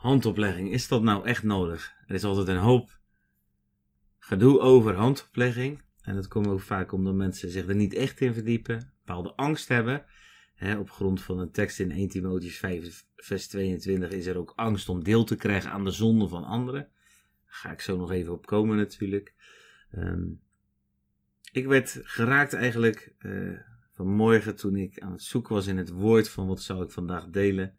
handoplegging, is dat nou echt nodig? Er is altijd een hoop gedoe over handoplegging. En dat komt ook vaak omdat mensen zich er niet echt in verdiepen, bepaalde angst hebben. op grond van een tekst in 1 Timotheüs 5, vers 22 is er ook angst om deel te krijgen aan de zonde van anderen. Daar ga ik zo nog even op komen natuurlijk. Ehm, ik werd geraakt eigenlijk uh, vanmorgen toen ik aan het zoeken was in het woord van wat zou ik vandaag delen.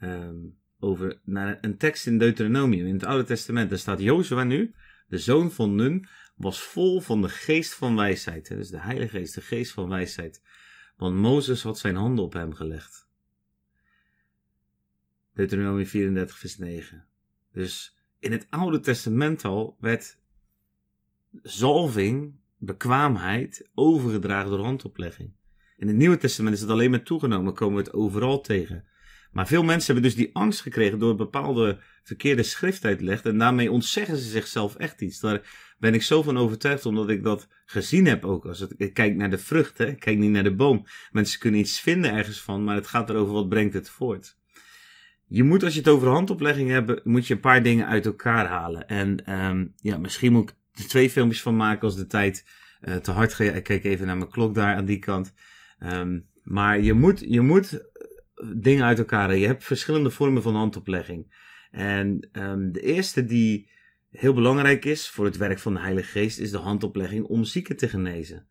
Um, over naar een tekst in Deuteronomium, in het Oude Testament. Daar staat Jozua nu, de zoon van Nun, was vol van de geest van wijsheid. Dus de Heilige Geest, de geest van wijsheid. Want Mozes had zijn handen op hem gelegd. Deuteronomium 34, vers 9. Dus in het Oude Testament al werd zalving, bekwaamheid, overgedragen door handoplegging. In het Nieuwe Testament is het alleen maar toegenomen, komen we het overal tegen. Maar veel mensen hebben dus die angst gekregen door bepaalde verkeerde schrift uitleg. En daarmee ontzeggen ze zichzelf echt iets. Daar ben ik zo van overtuigd, omdat ik dat gezien heb ook. Als het, ik kijk naar de vrucht, ik kijk niet naar de boom. Mensen kunnen iets vinden ergens van, maar het gaat erover wat brengt het voort. Je moet, als je het over handoplegging hebt, moet je een paar dingen uit elkaar halen. En um, ja, misschien moet ik er twee filmpjes van maken als de tijd uh, te hard gaat. Ik kijk even naar mijn klok daar aan die kant. Um, maar je moet, je moet dingen uit elkaar. Je hebt verschillende vormen van handoplegging. En um, de eerste die heel belangrijk is voor het werk van de Heilige Geest, is de handoplegging om zieken te genezen.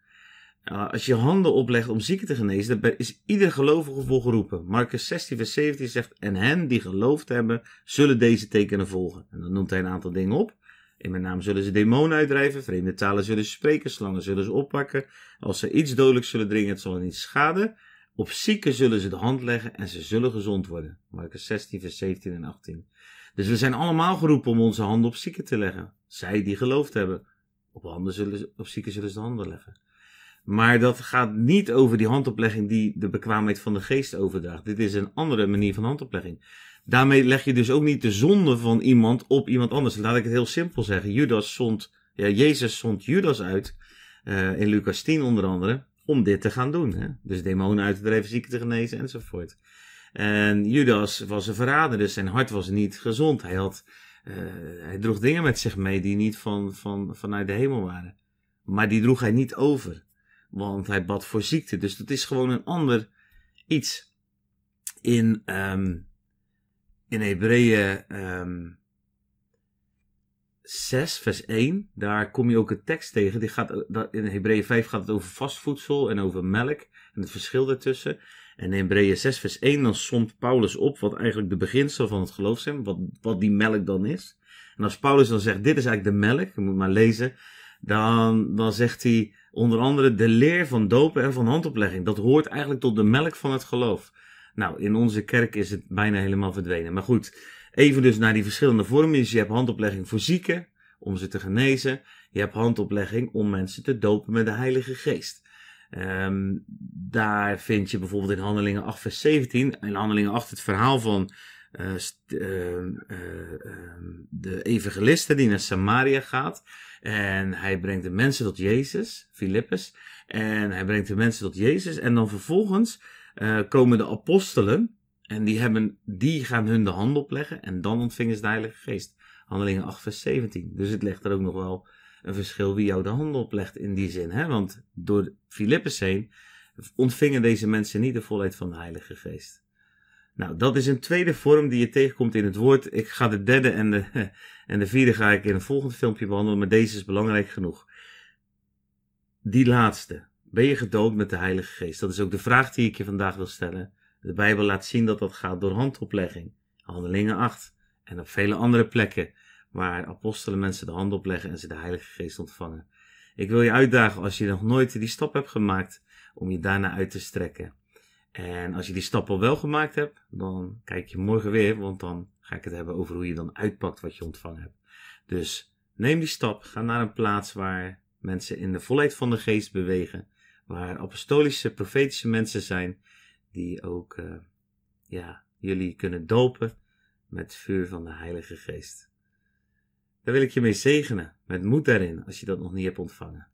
Uh, als je handen oplegt om zieken te genezen, dan is ieder gelovige voor geroepen. Marcus 16, vers 17 zegt: En hen die geloofd hebben, zullen deze tekenen volgen. En dan noemt hij een aantal dingen op. In mijn naam zullen ze demonen uitdrijven, vreemde talen zullen ze spreken, slangen zullen ze oppakken. Als ze iets dodelijks zullen dringen, het zal niet schaden. Op zieken zullen ze de hand leggen en ze zullen gezond worden. Marcus 16, vers 17 en 18. Dus we zijn allemaal geroepen om onze handen op zieken te leggen. Zij die geloofd hebben. Op, handen zullen op zieken zullen ze de handen leggen. Maar dat gaat niet over die handoplegging die de bekwaamheid van de geest overdraagt. Dit is een andere manier van handoplegging. Daarmee leg je dus ook niet de zonde van iemand op iemand anders. Laat ik het heel simpel zeggen. Judas zond, ja, Jezus zond Judas uit. Uh, in Lucas 10 onder andere om dit te gaan doen. Hè? Dus demonen uit te drijven, zieken te genezen enzovoort. En Judas was een verrader, dus zijn hart was niet gezond. Hij, had, uh, hij droeg dingen met zich mee die niet van, van, vanuit de hemel waren. Maar die droeg hij niet over, want hij bad voor ziekte. Dus dat is gewoon een ander iets. In, um, in Hebreeën um, 6, vers 1, daar kom je ook een tekst tegen. Die gaat, in Hebreeën 5 gaat het over vastvoedsel en over melk en het verschil daartussen. En in Hebreeën 6, vers 1, dan somt Paulus op wat eigenlijk de beginsel van het geloof zijn, wat, wat die melk dan is. En als Paulus dan zegt, dit is eigenlijk de melk, je moet maar lezen, dan, dan zegt hij onder andere de leer van dopen en van handoplegging. Dat hoort eigenlijk tot de melk van het geloof. Nou, in onze kerk is het bijna helemaal verdwenen. Maar goed, Even dus naar die verschillende vormen. Dus je hebt handoplegging voor zieken, om ze te genezen. Je hebt handoplegging om mensen te dopen met de Heilige Geest. Um, daar vind je bijvoorbeeld in Handelingen 8, vers 17. In Handelingen 8 het verhaal van uh, uh, uh, de evangelisten die naar Samaria gaat. En hij brengt de mensen tot Jezus, Filippus. En hij brengt de mensen tot Jezus. En dan vervolgens eh, komen de apostelen. En die, hebben, die gaan hun de hand opleggen en dan ontvingen ze de Heilige Geest. Handelingen 8, vers 17. Dus het legt er ook nog wel een verschil wie jou de hand oplegt in die zin. Hè? Want door Filippus heen ontvingen deze mensen niet de volheid van de Heilige Geest. Nou, dat is een tweede vorm die je tegenkomt in het woord. Ik ga de derde en de, en de vierde ga ik in een volgend filmpje behandelen, maar deze is belangrijk genoeg. Die laatste. Ben je gedood met de Heilige Geest? Dat is ook de vraag die ik je vandaag wil stellen. De Bijbel laat zien dat dat gaat door handoplegging. Handelingen 8. En op vele andere plekken waar apostelen mensen de hand opleggen en ze de Heilige Geest ontvangen. Ik wil je uitdagen als je nog nooit die stap hebt gemaakt om je daarna uit te strekken. En als je die stap al wel gemaakt hebt, dan kijk je morgen weer, want dan ga ik het hebben over hoe je dan uitpakt wat je ontvangen hebt. Dus neem die stap, ga naar een plaats waar mensen in de volheid van de geest bewegen, waar apostolische, profetische mensen zijn die ook uh, ja, jullie kunnen dopen met vuur van de Heilige Geest. Daar wil ik je mee zegenen, met moed daarin, als je dat nog niet hebt ontvangen.